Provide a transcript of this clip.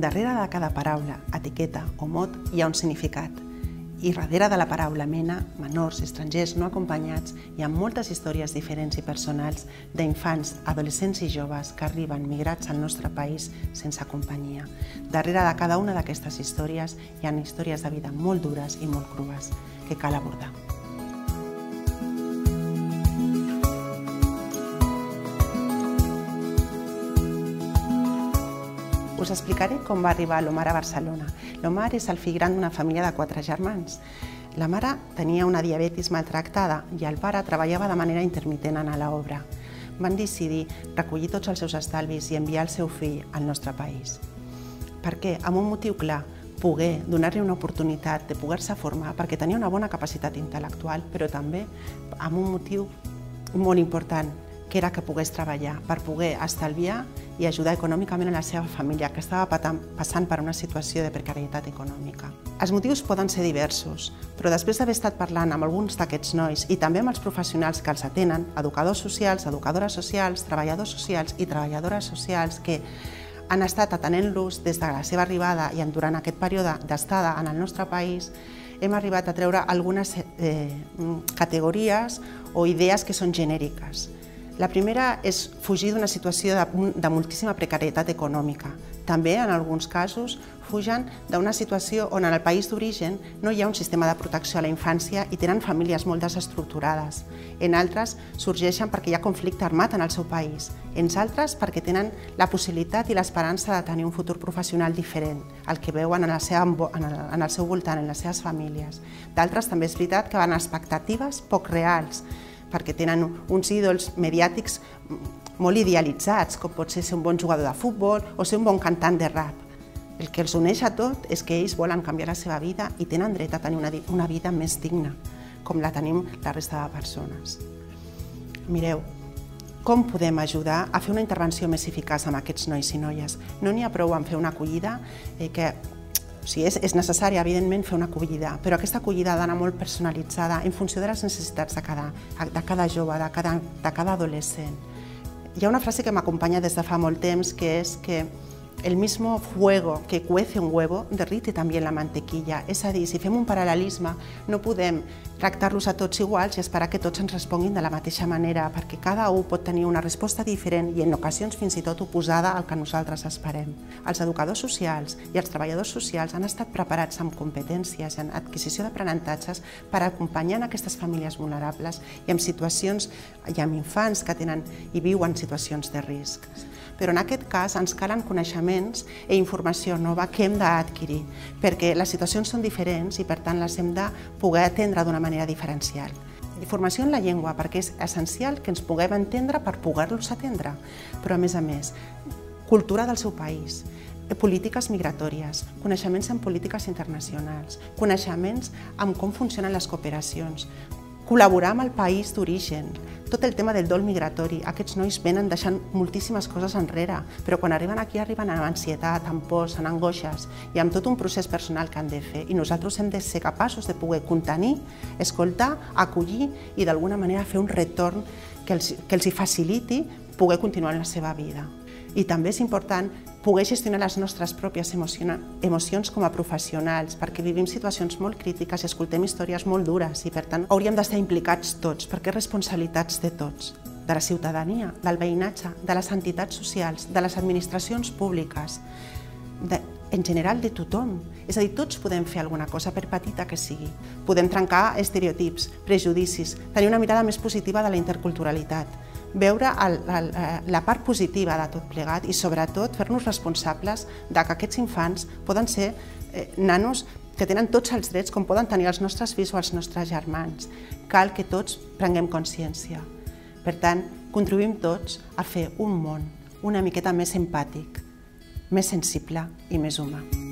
Darrere de cada paraula, etiqueta o mot hi ha un significat. I darrere de la paraula mena, menors, estrangers no acompanyats, hi ha moltes històries diferents i personals d'infants, adolescents i joves que arriben migrats al nostre país sense companyia. Darrere de cada una d'aquestes històries hi ha històries de vida molt dures i molt crues que cal abordar. Us explicaré com va arribar l'Omar a Barcelona. L'Omar és el fill gran d'una família de quatre germans. La mare tenia una diabetis maltractada i el pare treballava de manera intermitent en l'obra. Van decidir recollir tots els seus estalvis i enviar el seu fill al nostre país. Per què? Amb un motiu clar, poder donar-li una oportunitat de poder-se formar perquè tenia una bona capacitat intel·lectual, però també amb un motiu molt important, que era que pogués treballar per poder estalviar i ajudar econòmicament a la seva família, que estava passant per una situació de precarietat econòmica. Els motius poden ser diversos, però després d'haver estat parlant amb alguns d'aquests nois i també amb els professionals que els atenen, educadors socials, educadores socials, treballadors socials i treballadores socials que han estat atenent-los des de la seva arribada i durant aquest període d'estada en el nostre país, hem arribat a treure algunes eh, categories o idees que són genèriques. La primera és fugir d'una situació de, de moltíssima precarietat econòmica. També, en alguns casos, fugen d'una situació on en el país d'origen no hi ha un sistema de protecció a la infància i tenen famílies molt desestructurades. En altres, sorgeixen perquè hi ha conflicte armat en el seu país. En altres, perquè tenen la possibilitat i l'esperança de tenir un futur professional diferent, el que veuen en el seu, en el, en el seu voltant, en les seves famílies. D'altres, també és veritat que van a expectatives poc reals, perquè tenen uns ídols mediàtics molt idealitzats, com pot ser ser un bon jugador de futbol o ser un bon cantant de rap. El que els uneix a tot és que ells volen canviar la seva vida i tenen dret a tenir una, una vida més digna, com la tenim la resta de persones. Mireu, com podem ajudar a fer una intervenció més eficaç amb aquests nois i noies? No n'hi ha prou en fer una acollida eh, que sigui, és, és necessari, evidentment, fer una acollida, però aquesta acollida ha d'anar molt personalitzada en funció de les necessitats de cada, de cada jove, de cada, de cada adolescent. Hi ha una frase que m'acompanya des de fa molt temps, que és que el mismo fuego que cuece un huevo derrite també la mantequilla. És a dir, si fem un paral·lelisme, no podem tractar-los a tots iguals i esperar que tots ens responguin de la mateixa manera, perquè cada un pot tenir una resposta diferent i en ocasions fins i tot oposada al que nosaltres esperem. Els educadors socials i els treballadors socials han estat preparats amb competències en adquisició d'aprenentatges per acompanyar aquestes famílies vulnerables i amb situacions i amb infants que tenen i viuen situacions de risc però en aquest cas ens calen coneixements i informació nova que hem d'adquirir, perquè les situacions són diferents i per tant les hem de poder atendre d'una manera diferencial. Formació en la llengua, perquè és essencial que ens puguem entendre per poder-los atendre, però a més a més, cultura del seu país, polítiques migratòries, coneixements en polítiques internacionals, coneixements en com funcionen les cooperacions, col·laborar amb el país d'origen, tot el tema del dol migratori. Aquests nois venen deixant moltíssimes coses enrere, però quan arriben aquí arriben amb ansietat, amb pors, amb angoixes i amb tot un procés personal que han de fer. I nosaltres hem de ser capaços de poder contenir, escoltar, acollir i d'alguna manera fer un retorn que els, que els faciliti poder continuar en la seva vida. I també és important poder gestionar les nostres pròpies emocions com a professionals, perquè vivim situacions molt crítiques i escoltem històries molt dures i, per tant, hauríem d'estar implicats tots, perquè responsabilitats de tots, de la ciutadania, del veïnatge, de les entitats socials, de les administracions públiques, de, en general de tothom. És a dir, tots podem fer alguna cosa, per petita que sigui. Podem trencar estereotips, prejudicis, tenir una mirada més positiva de la interculturalitat, veure el, el, eh, la part positiva de tot plegat i sobretot fer-nos responsables de que aquests infants poden ser eh, nanos que tenen tots els drets com poden tenir els nostres fills o els nostres germans. Cal que tots prenguem consciència. Per tant, contribuïm tots a fer un món una miqueta més empàtic, més sensible i més humà.